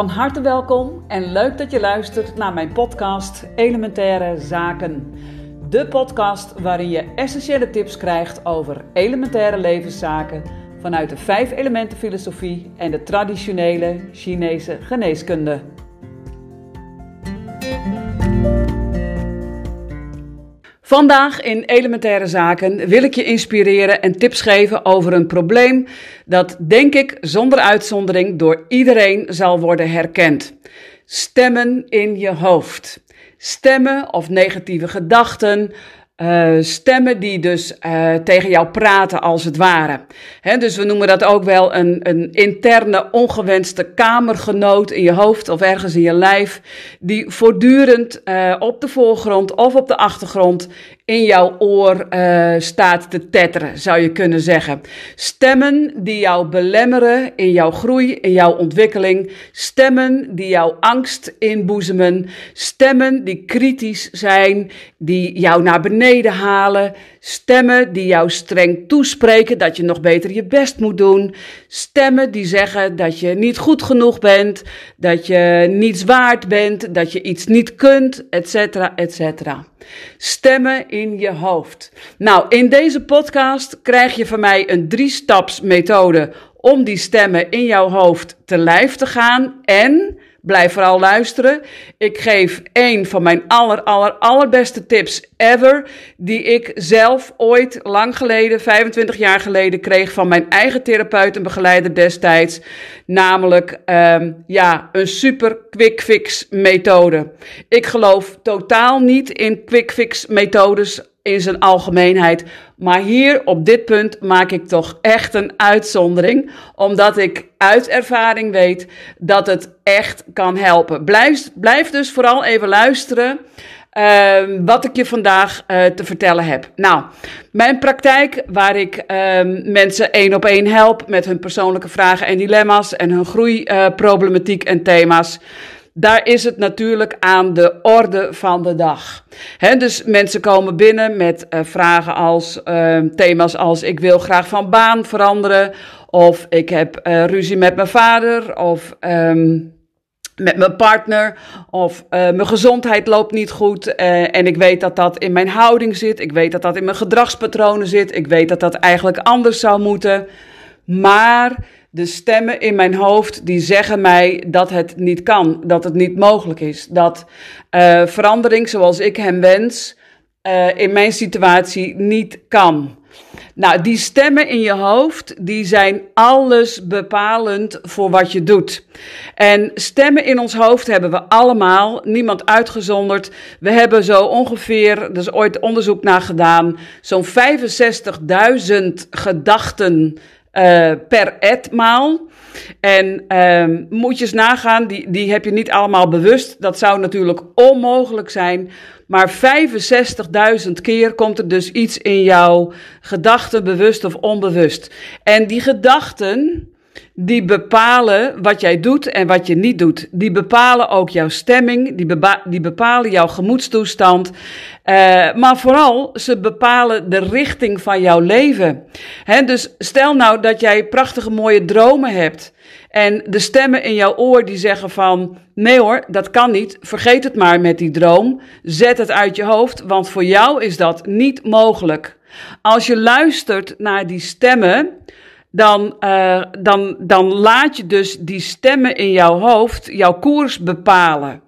Van harte welkom en leuk dat je luistert naar mijn podcast Elementaire Zaken. De podcast waarin je essentiële tips krijgt over elementaire levenszaken vanuit de vijf elementen filosofie en de traditionele Chinese geneeskunde. Vandaag in Elementaire Zaken wil ik je inspireren en tips geven over een probleem dat, denk ik, zonder uitzondering door iedereen zal worden herkend. Stemmen in je hoofd. Stemmen of negatieve gedachten, uh, stemmen die dus uh, tegen jou praten, als het ware. Dus we noemen dat ook wel een, een interne ongewenste kamergenoot in je hoofd of ergens in je lijf, die voortdurend uh, op de voorgrond of op de achtergrond in jouw oor staat te tetteren, zou je kunnen zeggen. Stemmen die jou belemmeren in jouw groei, in jouw ontwikkeling. Stemmen die jouw angst inboezemen. Stemmen die kritisch zijn, die jou naar beneden halen. Stemmen die jou streng toespreken dat je nog beter je best moet doen. Stemmen die zeggen dat je niet goed genoeg bent, dat je niets waard bent, dat je iets niet kunt, etc. etc. Stemmen in je hoofd. Nou, in deze podcast krijg je van mij een drie-staps methode om die stemmen in jouw hoofd te lijf te gaan en Blijf vooral luisteren. Ik geef een van mijn aller, aller, allerbeste tips ever. Die ik zelf ooit lang geleden, 25 jaar geleden, kreeg van mijn eigen therapeut en begeleider destijds. Namelijk, um, ja, een super quick fix methode. Ik geloof totaal niet in quick fix methodes in zijn algemeenheid. Maar hier op dit punt maak ik toch echt een uitzondering, omdat ik uit ervaring weet dat het echt kan helpen. Blijf, blijf dus vooral even luisteren. Uh, wat ik je vandaag uh, te vertellen heb. Nou, mijn praktijk, waar ik uh, mensen één op één help met hun persoonlijke vragen en dilemma's en hun groeiproblematiek en thema's daar is het natuurlijk aan de orde van de dag. Dus mensen komen binnen met uh, vragen als uh, thema's als ik wil graag van baan veranderen, of ik heb uh, ruzie met mijn vader, of um, met mijn partner, of mijn gezondheid loopt niet goed en ik weet dat dat in mijn houding zit, ik weet dat dat in mijn gedragspatronen zit, ik weet dat dat eigenlijk anders zou moeten, maar de stemmen in mijn hoofd die zeggen mij dat het niet kan, dat het niet mogelijk is. Dat uh, verandering zoals ik hem wens uh, in mijn situatie niet kan. Nou, die stemmen in je hoofd, die zijn alles bepalend voor wat je doet. En stemmen in ons hoofd hebben we allemaal, niemand uitgezonderd. We hebben zo ongeveer, er is ooit onderzoek naar gedaan, zo'n 65.000 gedachten uh, per etmaal. En um, moet je eens nagaan, die, die heb je niet allemaal bewust. Dat zou natuurlijk onmogelijk zijn. Maar 65.000 keer komt er dus iets in jouw gedachten, bewust of onbewust. En die gedachten, die bepalen wat jij doet en wat je niet doet. Die bepalen ook jouw stemming, die, bepa die bepalen jouw gemoedstoestand. Uh, maar vooral, ze bepalen de richting van jouw leven. Dus stel nou dat jij prachtige mooie dromen hebt. En de stemmen in jouw oor die zeggen van, nee hoor, dat kan niet. Vergeet het maar met die droom. Zet het uit je hoofd, want voor jou is dat niet mogelijk. Als je luistert naar die stemmen, dan, uh, dan, dan laat je dus die stemmen in jouw hoofd jouw koers bepalen.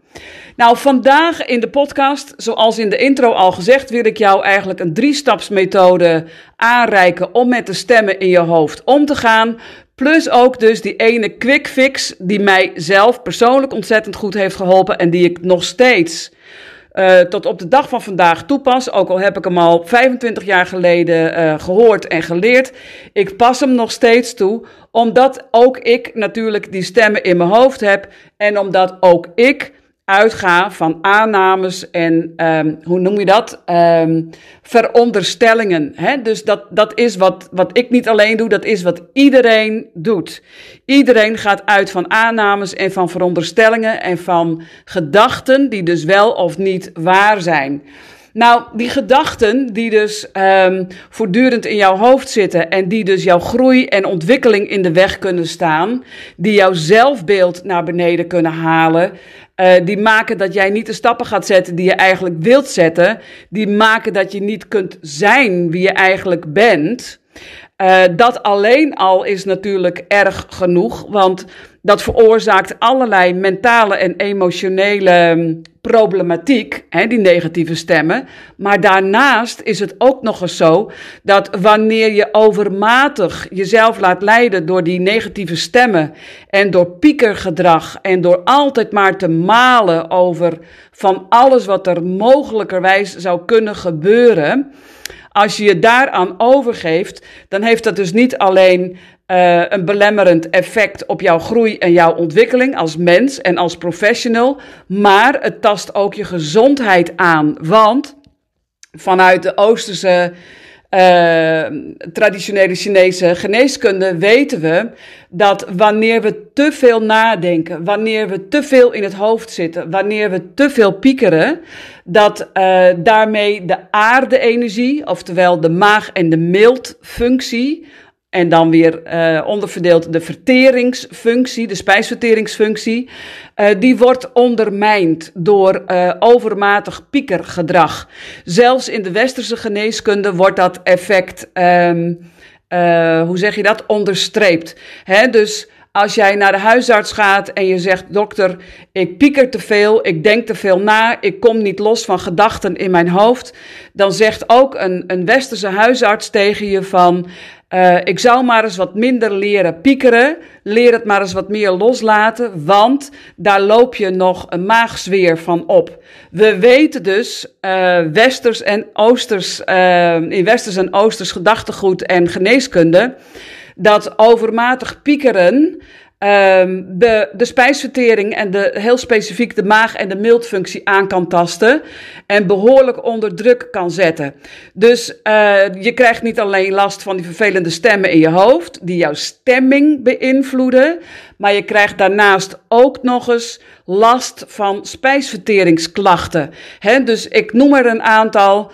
Nou, vandaag in de podcast, zoals in de intro al gezegd, wil ik jou eigenlijk een drie-stapsmethode aanreiken om met de stemmen in je hoofd om te gaan. Plus ook dus die ene quick fix die mij zelf persoonlijk ontzettend goed heeft geholpen en die ik nog steeds uh, tot op de dag van vandaag toepas. Ook al heb ik hem al 25 jaar geleden uh, gehoord en geleerd. Ik pas hem nog steeds toe, omdat ook ik natuurlijk die stemmen in mijn hoofd heb. En omdat ook ik uitga van aannames en um, hoe noem je dat? Um, veronderstellingen. Hè? Dus dat, dat is wat, wat ik niet alleen doe, dat is wat iedereen doet. Iedereen gaat uit van aannames en van veronderstellingen en van gedachten die dus wel of niet waar zijn. Nou, die gedachten die dus um, voortdurend in jouw hoofd zitten en die dus jouw groei en ontwikkeling in de weg kunnen staan, die jouw zelfbeeld naar beneden kunnen halen, uh, die maken dat jij niet de stappen gaat zetten die je eigenlijk wilt zetten, die maken dat je niet kunt zijn wie je eigenlijk bent. Uh, dat alleen al is natuurlijk erg genoeg, want dat veroorzaakt allerlei mentale en emotionele mm, problematiek, hè, die negatieve stemmen. Maar daarnaast is het ook nog eens zo dat wanneer je overmatig jezelf laat leiden door die negatieve stemmen en door piekergedrag en door altijd maar te malen over van alles wat er mogelijkerwijs zou kunnen gebeuren. Als je je daaraan overgeeft, dan heeft dat dus niet alleen uh, een belemmerend effect op jouw groei en jouw ontwikkeling als mens en als professional, maar het tast ook je gezondheid aan. Want vanuit de Oosterse uh, traditionele Chinese geneeskunde weten we dat wanneer we te veel nadenken, wanneer we te veel in het hoofd zitten, wanneer we te veel piekeren, dat uh, daarmee de aarde-energie, oftewel de maag- en de mildfunctie, en dan weer uh, onderverdeeld de verteringsfunctie, de spijsverteringsfunctie. Uh, die wordt ondermijnd door uh, overmatig piekergedrag. Zelfs in de westerse geneeskunde wordt dat effect, um, hoe zeg je dat, onderstreept. Hè? Dus als jij naar de huisarts gaat en je zegt: Dokter, ik pieker te veel, ik denk te veel na, ik kom niet los van gedachten in mijn hoofd. Dan zegt ook een, een westerse huisarts tegen je: van uh, ik zou maar eens wat minder leren piekeren. Leer het maar eens wat meer loslaten, want daar loop je nog een maagzweer van op. We weten dus, uh, westers en oosters, uh, in westers en oosters gedachtegoed en geneeskunde, dat overmatig piekeren um, de, de spijsvertering en de, heel specifiek de maag- en de mildfunctie aan kan tasten en behoorlijk onder druk kan zetten. Dus uh, je krijgt niet alleen last van die vervelende stemmen in je hoofd, die jouw stemming beïnvloeden, maar je krijgt daarnaast ook nog eens last van spijsverteringsklachten. Dus ik noem er een aantal.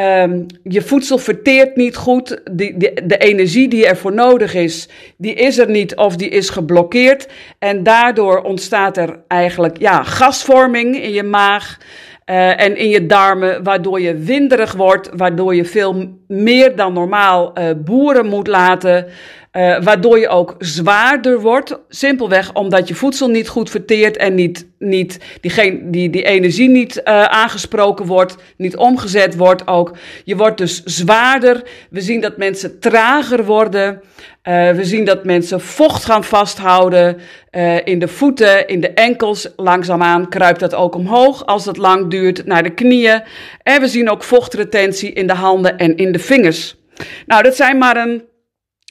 Um, je voedsel verteert niet goed. Die, de energie die ervoor nodig is, die is er niet of die is geblokkeerd. En daardoor ontstaat er eigenlijk ja, gasvorming in je maag. Uh, en in je darmen, waardoor je winderig wordt, waardoor je veel meer dan normaal uh, boeren moet laten. Uh, waardoor je ook zwaarder wordt. Simpelweg omdat je voedsel niet goed verteert en niet, niet die, die, die energie niet uh, aangesproken wordt, niet omgezet wordt ook. Je wordt dus zwaarder. We zien dat mensen trager worden. Uh, we zien dat mensen vocht gaan vasthouden in de voeten, in de enkels. Langzaamaan kruipt dat ook omhoog als het lang duurt naar de knieën. En we zien ook vochtretentie in de handen en in de vingers. Nou, dat zijn maar een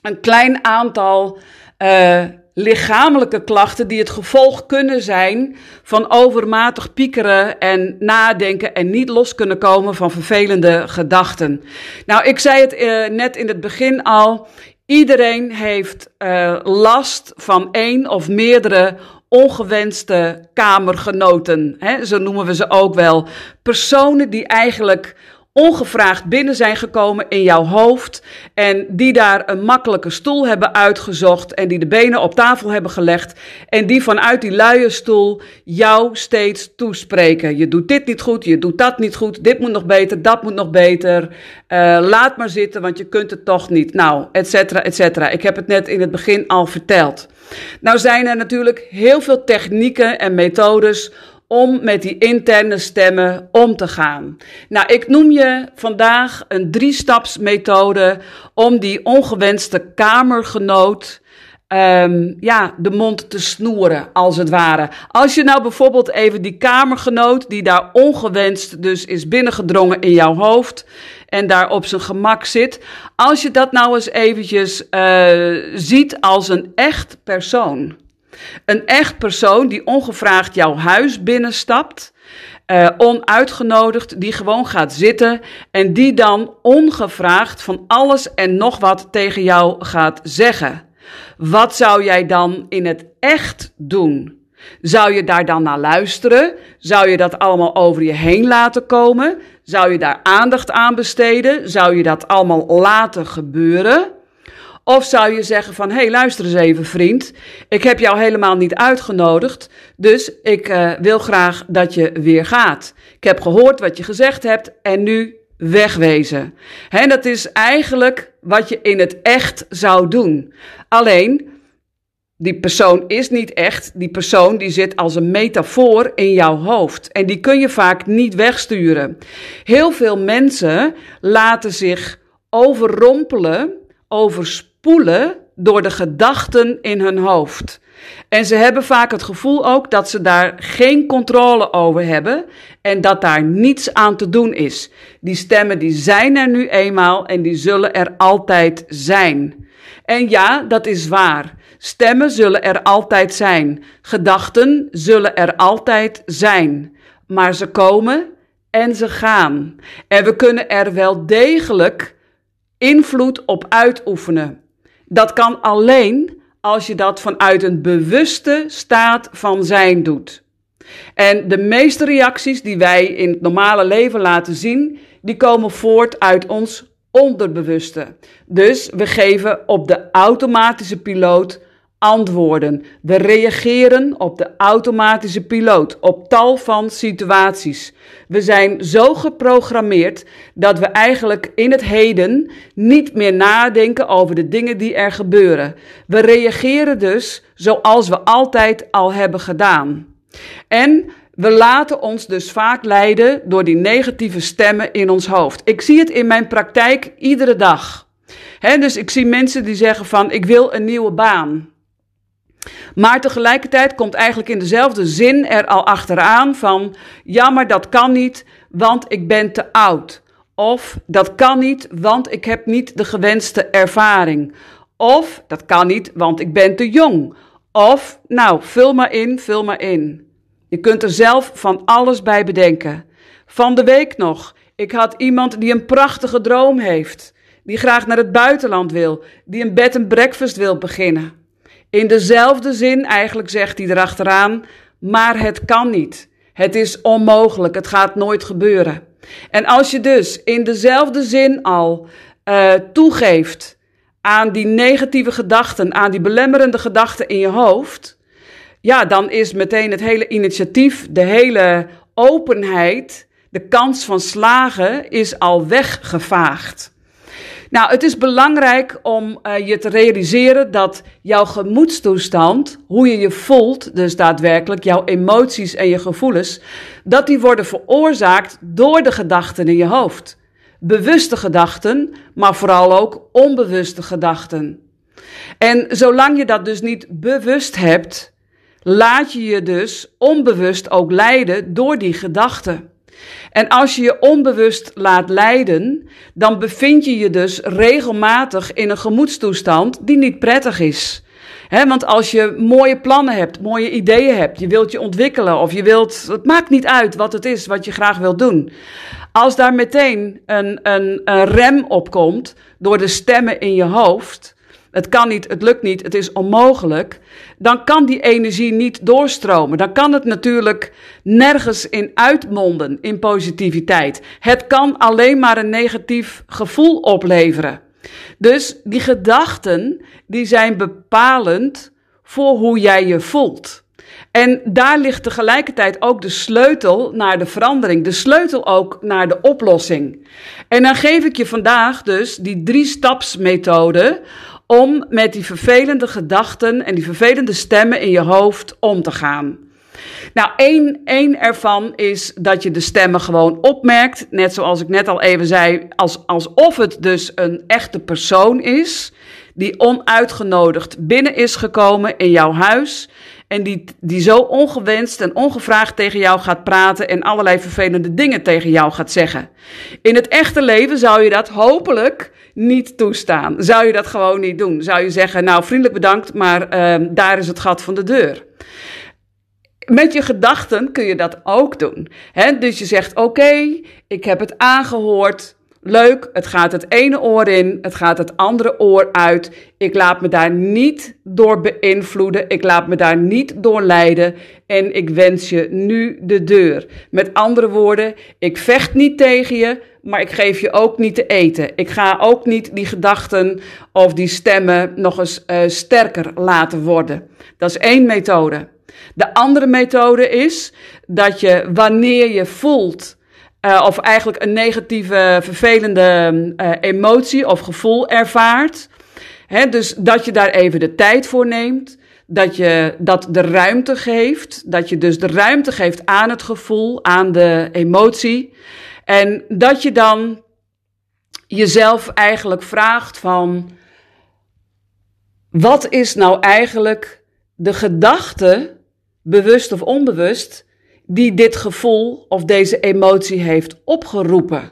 een klein aantal uh, lichamelijke klachten die het gevolg kunnen zijn van overmatig piekeren en nadenken en niet los kunnen komen van vervelende gedachten. Nou, ik zei het uh, net in het begin al. Iedereen heeft uh, last van één of meerdere ongewenste kamergenoten. Hè? Zo noemen we ze ook wel. Personen die eigenlijk ongevraagd binnen zijn gekomen in jouw hoofd en die daar een makkelijke stoel hebben uitgezocht en die de benen op tafel hebben gelegd en die vanuit die luie stoel jou steeds toespreken. Je doet dit niet goed, je doet dat niet goed, dit moet nog beter, dat moet nog beter. Uh, laat maar zitten, want je kunt het toch niet. Nou, et cetera, et cetera. Ik heb het net in het begin al verteld. Nou zijn er natuurlijk heel veel technieken en methodes om met die interne stemmen om te gaan. Nou, ik noem je vandaag een drie-staps-methode om die ongewenste kamergenoot um, ja, de mond te snoeren, als het ware. Als je nou bijvoorbeeld even die kamergenoot, die daar ongewenst dus is binnengedrongen in jouw hoofd en daar op zijn gemak zit, als je dat nou eens eventjes uh, ziet als een echt persoon. Een echt persoon die ongevraagd jouw huis binnenstapt, uh, onuitgenodigd, die gewoon gaat zitten en die dan ongevraagd van alles en nog wat tegen jou gaat zeggen. Wat zou jij dan in het echt doen? Zou je daar dan naar luisteren? Zou je dat allemaal over je heen laten komen? Zou je daar aandacht aan besteden? Zou je dat allemaal laten gebeuren? Of zou je zeggen van, hé, hey, luister eens even vriend, ik heb jou helemaal niet uitgenodigd, dus ik uh, wil graag dat je weer gaat. Ik heb gehoord wat je gezegd hebt en nu wegwezen. En dat is eigenlijk wat je in het echt zou doen. Alleen, die persoon is niet echt. Die persoon die zit als een metafoor in jouw hoofd. En die kun je vaak niet wegsturen. Heel veel mensen laten zich overrompelen, overspoelen door de gedachten in hun hoofd. En ze hebben vaak het gevoel ook dat ze daar geen controle over hebben en dat daar niets aan te doen is. Die stemmen die zijn er nu eenmaal en die zullen er altijd zijn. En ja, dat is waar. Stemmen zullen er altijd zijn. Gedachten zullen er altijd zijn. Maar ze komen en ze gaan. En we kunnen er wel degelijk invloed op uitoefenen. Dat kan alleen als je dat vanuit een bewuste staat van zijn doet. En de meeste reacties die wij in het normale leven laten zien, die komen voort uit ons onderbewuste. Dus we geven op de automatische piloot antwoorden. We reageren op de automatische piloot op tal van situaties. We zijn zo geprogrammeerd dat we eigenlijk in het heden niet meer nadenken over de dingen die er gebeuren. We reageren dus zoals we altijd al hebben gedaan. En we laten ons dus vaak leiden door die negatieve stemmen in ons hoofd. Ik zie het in mijn praktijk iedere dag. dus ik zie mensen die zeggen van ik wil een nieuwe baan. Maar tegelijkertijd komt eigenlijk in dezelfde zin er al achteraan van ja, maar dat kan niet, want ik ben te oud. Of dat kan niet, want ik heb niet de gewenste ervaring. Of dat kan niet, want ik ben te jong. Of nou, vul maar in, vul maar in. Je kunt er zelf van alles bij bedenken. Van de week nog, ik had iemand die een prachtige droom heeft, die graag naar het buitenland wil, die een bed and breakfast wil beginnen. In dezelfde zin eigenlijk zegt hij erachteraan, maar het kan niet. Het is onmogelijk, het gaat nooit gebeuren. En als je dus in dezelfde zin al uh, toegeeft aan die negatieve gedachten, aan die belemmerende gedachten in je hoofd, ja, dan is meteen het hele initiatief, de hele openheid, de kans van slagen is al weggevaagd. Nou, het is belangrijk om uh, je te realiseren dat jouw gemoedstoestand, hoe je je voelt, dus daadwerkelijk jouw emoties en je gevoelens, dat die worden veroorzaakt door de gedachten in je hoofd. Bewuste gedachten, maar vooral ook onbewuste gedachten. En zolang je dat dus niet bewust hebt, laat je je dus onbewust ook leiden door die gedachten. En als je je onbewust laat leiden, dan bevind je je dus regelmatig in een gemoedstoestand die niet prettig is. Want als je mooie plannen hebt, mooie ideeën hebt, je wilt je ontwikkelen of je wilt, het maakt niet uit wat het is wat je graag wilt doen. Als daar meteen een, een, een rem op komt door de stemmen in je hoofd, het kan niet, het lukt niet, het is onmogelijk, dan kan die energie niet doorstromen. Dan kan het natuurlijk nergens in uitmonden in positiviteit. Het kan alleen maar een negatief gevoel opleveren. Dus die gedachten, die zijn bepalend voor hoe jij je voelt. En daar ligt tegelijkertijd ook de sleutel naar de verandering, de sleutel ook naar de oplossing. En dan geef ik je vandaag dus die drie stapsmethode om met die vervelende gedachten en die vervelende stemmen in je hoofd om te gaan. Nou, één, één ervan is dat je de stemmen gewoon opmerkt. Net zoals ik net al even zei, als, alsof het dus een echte persoon is. Die onuitgenodigd binnen is gekomen in jouw huis. En die, die zo ongewenst en ongevraagd tegen jou gaat praten en allerlei vervelende dingen tegen jou gaat zeggen. In het echte leven zou je dat hopelijk niet toestaan. Zou je dat gewoon niet doen? Zou je zeggen, nou vriendelijk bedankt, maar uh, daar is het gat van de deur. Met je gedachten kun je dat ook doen. Dus je zegt, oké, ik heb het aangehoord. Leuk, het gaat het ene oor in, het gaat het andere oor uit. Ik laat me daar niet door beïnvloeden, ik laat me daar niet door leiden en ik wens je nu de deur. Met andere woorden, ik vecht niet tegen je, maar ik geef je ook niet te eten. Ik ga ook niet die gedachten of die stemmen nog eens uh, sterker laten worden. Dat is één methode. De andere methode is dat je wanneer je voelt uh, of eigenlijk een negatieve, vervelende uh, emotie of gevoel ervaart. Hè, dus dat je daar even de tijd voor neemt. Dat je dat de ruimte geeft. Dat je dus de ruimte geeft aan het gevoel, aan de emotie. En dat je dan jezelf eigenlijk vraagt van. Wat is nou eigenlijk de gedachte, bewust of onbewust, die dit gevoel of deze emotie heeft opgeroepen.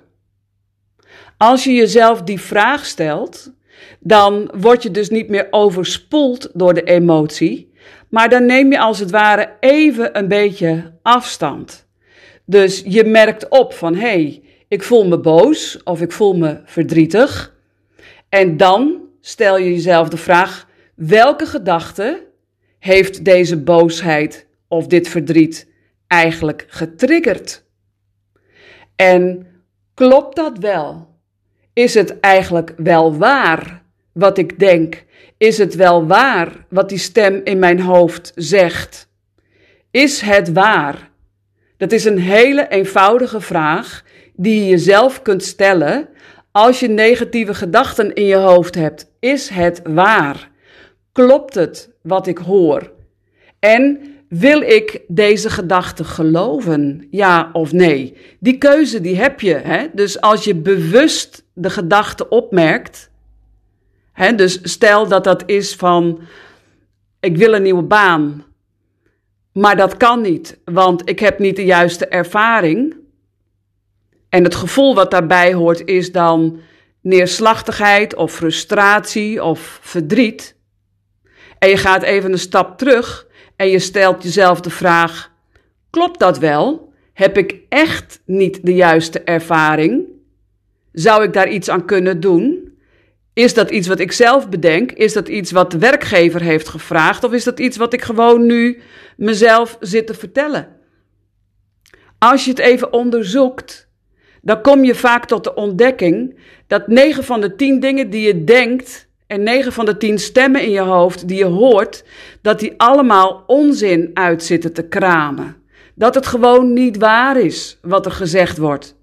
Als je jezelf die vraag stelt, dan word je dus niet meer overspoeld door de emotie, maar dan neem je als het ware even een beetje afstand. Dus je merkt op van hé, hey, ik voel me boos of ik voel me verdrietig. En dan stel je jezelf de vraag: welke gedachte heeft deze boosheid of dit verdriet eigenlijk getriggerd? En klopt dat wel? Is het eigenlijk wel waar wat ik denk? Is het wel waar wat die stem in mijn hoofd zegt? Is het waar? Dat is een hele eenvoudige vraag die je jezelf kunt stellen als je negatieve gedachten in je hoofd hebt. Is het waar? Klopt het wat ik hoor? En wil ik deze gedachte geloven? Ja of nee? Die keuze die heb je. Hè? Dus als je bewust de gedachte opmerkt, hè, dus stel dat dat is van ik wil een nieuwe baan, maar dat kan niet, want ik heb niet de juiste ervaring. En het gevoel wat daarbij hoort is dan neerslachtigheid of frustratie of verdriet. En je gaat even een stap terug en je stelt jezelf de vraag: klopt dat wel? Heb ik echt niet de juiste ervaring? Zou ik daar iets aan kunnen doen? Is dat iets wat ik zelf bedenk? Is dat iets wat de werkgever heeft gevraagd? Of is dat iets wat ik gewoon nu mezelf zit te vertellen? Als je het even onderzoekt, dan kom je vaak tot de ontdekking dat 9 van de 10 dingen die je denkt, en 9 van de 10 stemmen in je hoofd die je hoort, dat die allemaal onzin uitzitten te kramen. Dat het gewoon niet waar is wat er gezegd wordt.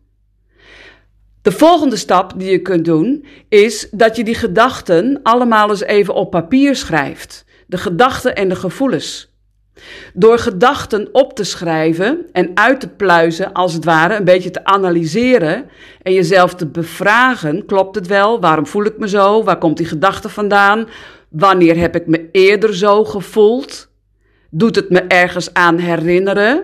De volgende stap die je kunt doen is dat je die gedachten allemaal eens even op papier schrijft. De gedachten en de gevoelens. Door gedachten op te schrijven en uit te pluizen, als het ware, een beetje te analyseren en jezelf te bevragen: klopt het wel? Waarom voel ik me zo? Waar komt die gedachte vandaan? Wanneer heb ik me eerder zo gevoeld? Doet het me ergens aan herinneren?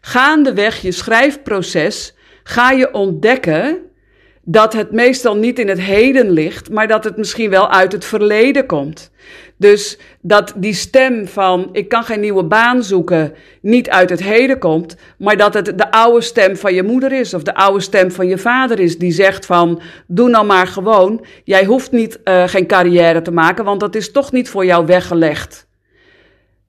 Gaandeweg je schrijfproces ga je ontdekken dat het meestal niet in het heden ligt, maar dat het misschien wel uit het verleden komt. Dus dat die stem van ik kan geen nieuwe baan zoeken niet uit het heden komt, maar dat het de oude stem van je moeder is of de oude stem van je vader is die zegt van doe nou maar gewoon, jij hoeft niet uh, geen carrière te maken, want dat is toch niet voor jou weggelegd.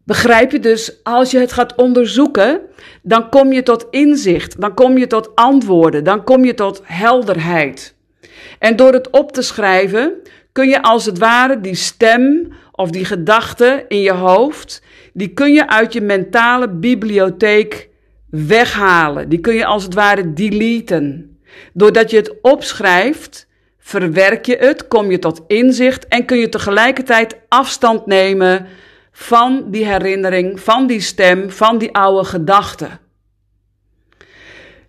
Begrijp je dus, als je het gaat onderzoeken, dan kom je tot inzicht, dan kom je tot antwoorden, dan kom je tot helderheid. En door het op te schrijven, kun je als het ware die stem of die gedachte in je hoofd, die kun je uit je mentale bibliotheek weghalen. Die kun je als het ware deleten. Doordat je het opschrijft, verwerk je het, kom je tot inzicht en kun je tegelijkertijd afstand nemen van die herinnering, van die stem, van die oude gedachte.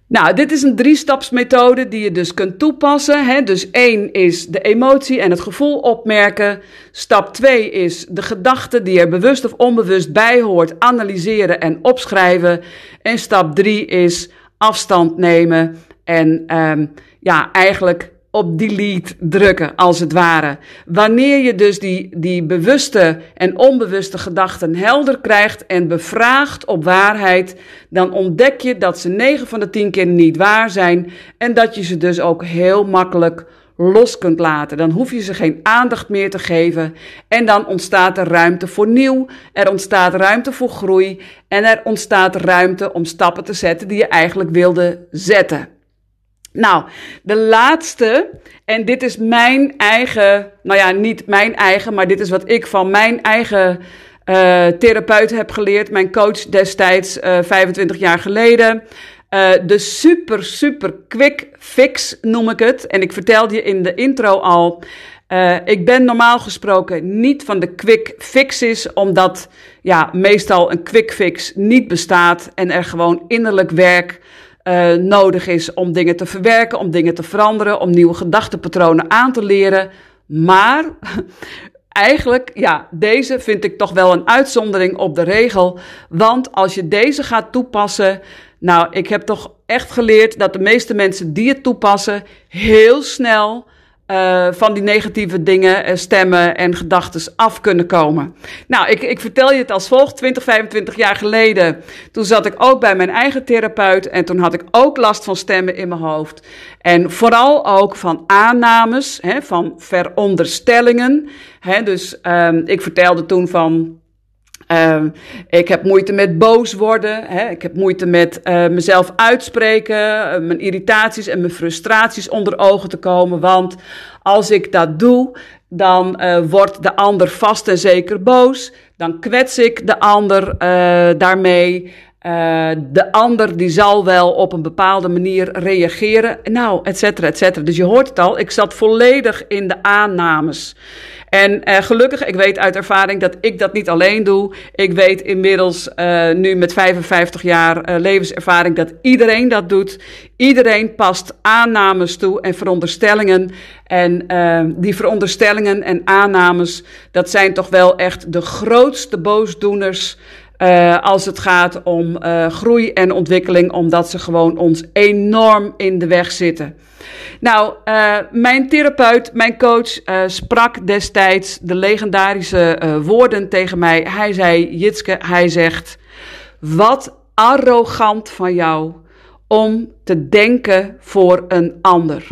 Nou, dit is een drie-stapsmethode die je dus kunt toepassen. Hè? Dus één is de emotie en het gevoel opmerken. Stap twee is de gedachte die er bewust of onbewust bij hoort, analyseren en opschrijven. En stap drie is afstand nemen en um, ja, eigenlijk op delete drukken, als het ware. Wanneer je dus die, die bewuste en onbewuste gedachten helder krijgt en bevraagt op waarheid, dan ontdek je dat ze 9 van de 10 keer niet waar zijn en dat je ze dus ook heel makkelijk los kunt laten. Dan hoef je ze geen aandacht meer te geven. En dan ontstaat er ruimte voor nieuw. Er ontstaat ruimte voor groei. En er ontstaat ruimte om stappen te zetten die je eigenlijk wilde zetten. Nou, de laatste, en dit is mijn eigen, nou ja, niet mijn eigen, maar dit is wat ik van mijn eigen uh, therapeut heb geleerd. Mijn coach destijds, uh, 25 jaar geleden. Uh, de super, super quick fix noem ik het. En ik vertelde je in de intro al. Ik ben normaal gesproken niet van de quick fixes, omdat ja, meestal een quick fix niet bestaat en er gewoon innerlijk werk uh, nodig is om dingen te verwerken, om dingen te veranderen, om nieuwe gedachtenpatronen aan te leren. Maar eigenlijk, ja, deze vind ik toch wel een uitzondering op de regel. Want als je deze gaat toepassen, nou, ik heb toch echt geleerd dat de meeste mensen die het toepassen heel snel uh, van die negatieve dingen, uh, stemmen en gedachten af kunnen komen. Nou, ik, ik vertel je het als volgt. 20, 25 jaar geleden, toen zat ik ook bij mijn eigen therapeut en toen had ik ook last van stemmen in mijn hoofd. En vooral ook van aannames, hè, van veronderstellingen. Hè, dus um, ik vertelde toen van uh, ik heb moeite met boos worden. Hè? Ik heb moeite met uh, mezelf uitspreken, uh, mijn irritaties en mijn frustraties onder ogen te komen. Want als ik dat doe, dan wordt de ander vast en zeker boos. Dan kwets ik de ander daarmee. de ander die zal wel op een bepaalde manier reageren. Nou, et cetera, et cetera. Dus je hoort het al, ik zat volledig in de aannames. En uh, gelukkig, ik weet uit ervaring dat ik dat niet alleen doe. Ik weet inmiddels uh, nu met 55 jaar uh, levenservaring dat iedereen dat doet. Iedereen past aannames toe en veronderstellingen. En die veronderstellingen en aannames, dat zijn toch wel echt de grootste boosdoeners. Als het gaat om groei en ontwikkeling, omdat ze gewoon ons enorm in de weg zitten. Nou, uh, mijn therapeut, mijn coach, sprak destijds de legendarische woorden tegen mij. Hij zei: Jitske, hij zegt: Wat arrogant van jou om te denken voor een ander.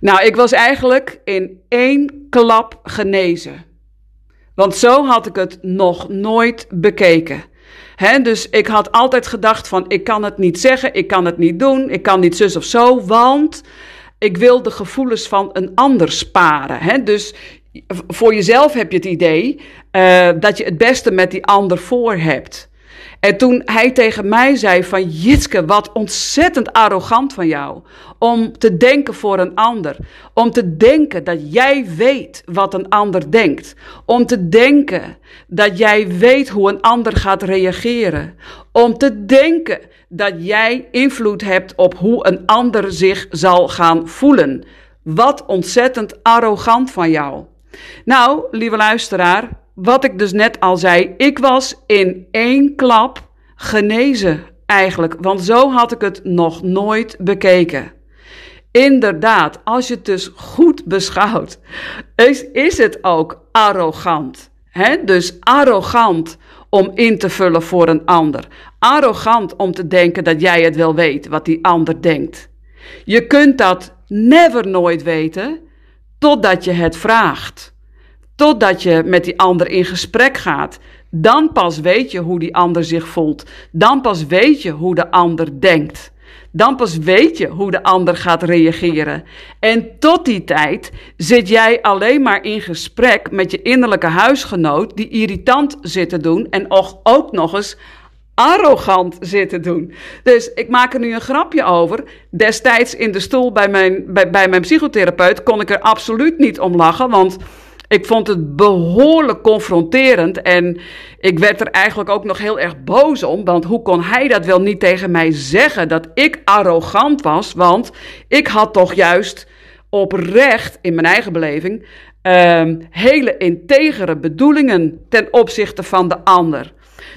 Nou, ik was eigenlijk in één klap genezen. Want zo had ik het nog nooit bekeken. Dus ik had altijd gedacht van ik kan het niet zeggen, ik kan het niet doen, ik kan niet zus of zo, want ik wil de gevoelens van een ander sparen. Dus voor jezelf heb je het idee uh, dat je het beste met die ander voor hebt. En toen hij tegen mij zei van Jitske, wat ontzettend arrogant van jou. Om te denken voor een ander. Om te denken dat jij weet wat een ander denkt. Om te denken dat jij weet hoe een ander gaat reageren. Om te denken dat jij invloed hebt op hoe een ander zich zal gaan voelen. Wat ontzettend arrogant van jou. Nou, lieve luisteraar, wat ik dus net al zei, ik was in één klap genezen eigenlijk, want zo had ik het nog nooit bekeken. Inderdaad, als je het dus goed beschouwt, is, is het ook arrogant. Hè? Dus arrogant om in te vullen voor een ander. Arrogant om te denken dat jij het wel weet wat die ander denkt. Je kunt dat never nooit weten totdat je het vraagt. Totdat je met die ander in gesprek gaat. Dan pas weet je hoe die ander zich voelt. Dan pas weet je hoe de ander denkt. Dan pas weet je hoe de ander gaat reageren. En tot die tijd zit jij alleen maar in gesprek met je innerlijke huisgenoot die irritant zit te doen en ook nog eens arrogant zitten doen. Dus ik maak er nu een grapje over. Destijds in de stoel bij mijn, bij, bij mijn psychotherapeut kon ik er absoluut niet om lachen, want ik vond het behoorlijk confronterend en ik werd er eigenlijk ook nog heel erg boos om, want hoe kon hij dat wel niet tegen mij zeggen dat ik arrogant was, want ik had toch juist oprecht in mijn eigen beleving um, hele integere bedoelingen ten opzichte van de ander.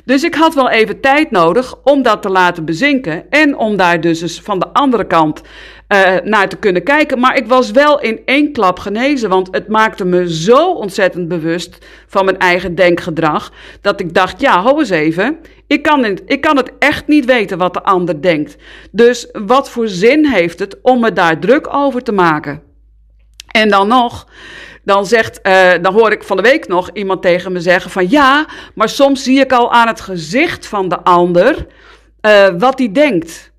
Dus ik had wel even tijd nodig om dat te laten bezinken en om daar dus eens van de andere kant uh, naar te kunnen kijken. Maar ik was wel in één klap genezen, want het maakte me zo ontzettend bewust van mijn eigen denkgedrag, dat ik dacht, ja, hou eens even, ik kan, het, ik kan het echt niet weten wat de ander denkt. Dus wat voor zin heeft het om me daar druk over te maken? En dan nog, dan, zegt, uh, dan hoor ik van de week nog iemand tegen me zeggen van ja, maar soms zie ik al aan het gezicht van de ander uh, wat hij denkt.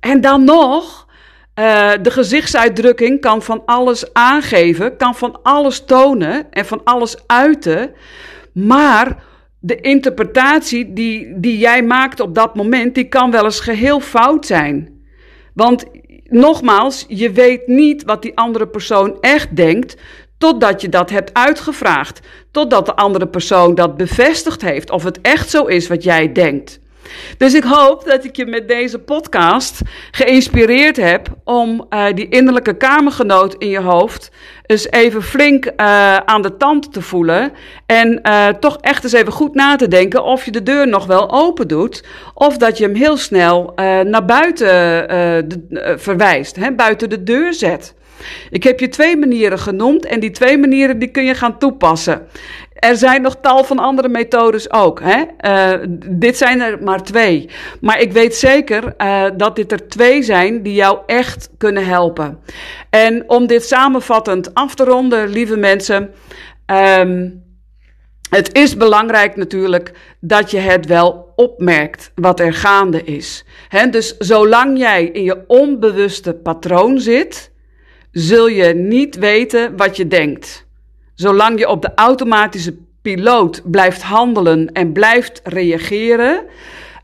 En dan nog, uh, de gezichtsuitdrukking kan van alles aangeven, kan van alles tonen en van alles uiten. Maar de interpretatie die, die jij maakt op dat moment, die kan wel eens geheel fout zijn. Want nogmaals, je weet niet wat die andere persoon echt denkt, totdat je dat hebt uitgevraagd. Totdat de andere persoon dat bevestigd heeft, of het echt zo is wat jij denkt. Dus ik hoop dat ik je met deze podcast geïnspireerd heb om uh, die innerlijke kamergenoot in je hoofd eens even flink uh, aan de tand te voelen. En uh, toch echt eens even goed na te denken of je de deur nog wel open doet. Of dat je hem heel snel naar buiten de, verwijst, hè, buiten de deur zet. Ik heb je twee manieren genoemd en die twee manieren die kun je gaan toepassen. Er zijn nog tal van andere methodes ook. Hè? Uh, dit zijn er maar twee. Maar ik weet zeker uh, dat dit er twee zijn die jou echt kunnen helpen. En om dit samenvattend af te ronden, lieve mensen. Um, het is belangrijk natuurlijk dat je het wel opmerkt wat er gaande is. Dus zolang jij in je onbewuste patroon zit, zul je niet weten wat je denkt. Zolang je op de automatische piloot blijft handelen en blijft reageren,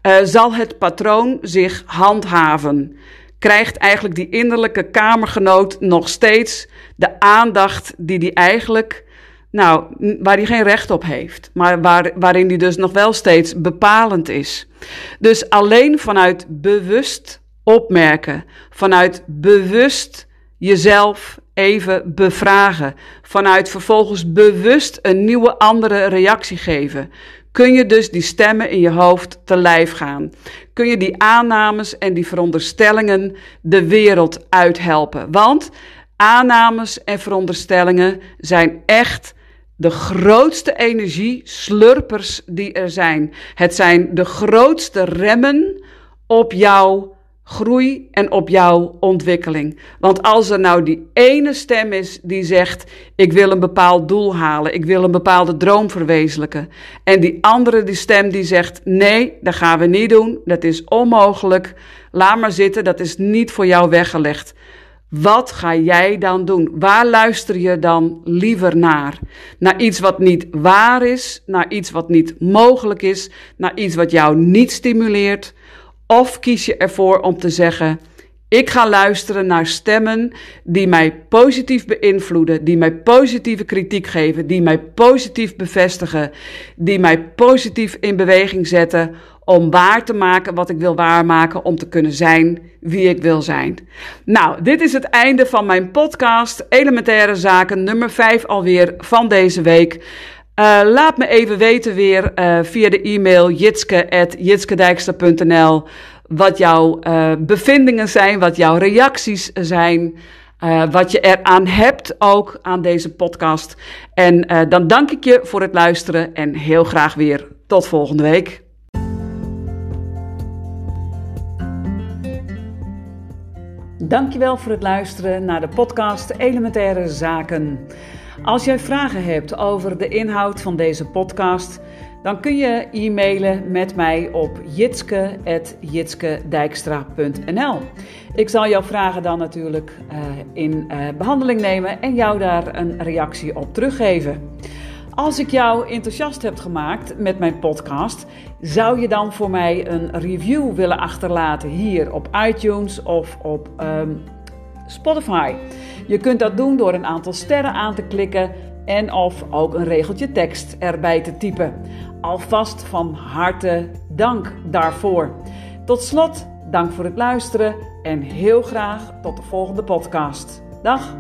uh, zal het patroon zich handhaven. Krijgt eigenlijk die innerlijke kamergenoot nog steeds de aandacht die die eigenlijk, nou, waar hij geen recht op heeft, maar waar, waarin die dus nog wel steeds bepalend is. Dus alleen vanuit bewust opmerken, vanuit bewust jezelf even bevragen. Vanuit vervolgens bewust een nieuwe andere reactie geven. Kun je dus die stemmen in je hoofd te lijf gaan? Kun je die aannames en die veronderstellingen de wereld uithelpen? Want aannames en veronderstellingen zijn echt de grootste energieslurpers die er zijn. Het zijn de grootste remmen op jouw groei en op jouw ontwikkeling. Want als er nou die ene stem is die zegt: Ik wil een bepaald doel halen, ik wil een bepaalde droom verwezenlijken. En die andere die stem die zegt: Nee, dat gaan we niet doen, dat is onmogelijk. Laat maar zitten, dat is niet voor jou weggelegd. Wat ga jij dan doen? Waar luister je dan liever naar? Naar iets wat niet waar is, naar iets wat niet mogelijk is, naar iets wat jou niet stimuleert, of kies je ervoor om te zeggen: ik ga luisteren naar stemmen die mij positief beïnvloeden, die mij positieve kritiek geven, die mij positief bevestigen, die mij positief in beweging zetten om waar te maken wat ik wil waarmaken, om te kunnen zijn wie ik wil zijn. Nou, dit is het einde van mijn podcast Elementaire Zaken nummer 5 alweer van deze week. Uh, laat me even weten weer uh, via de e-mail jitske.jitskedijkster.nl wat jouw uh, bevindingen zijn, wat jouw reacties zijn, wat je eraan hebt ook aan deze podcast. En dan dank ik je voor het luisteren en heel graag weer tot volgende week. Dankjewel voor het luisteren naar de podcast Elementaire Zaken. Als jij vragen hebt over de inhoud van deze podcast, dan kun je e-mailen met mij op jitske.jitskedijkstra.nl. Ik zal jouw vragen dan natuurlijk uh, in uh, behandeling nemen en jou daar een reactie op teruggeven. Als ik jou enthousiast heb gemaakt met mijn podcast, zou je dan voor mij een review willen achterlaten hier op iTunes of op um, Spotify? Je kunt dat doen door een aantal sterren aan te klikken en of ook een regeltje tekst erbij te typen. Alvast van harte dank daarvoor. Tot slot, dank voor het luisteren en heel graag tot de volgende podcast. Dag!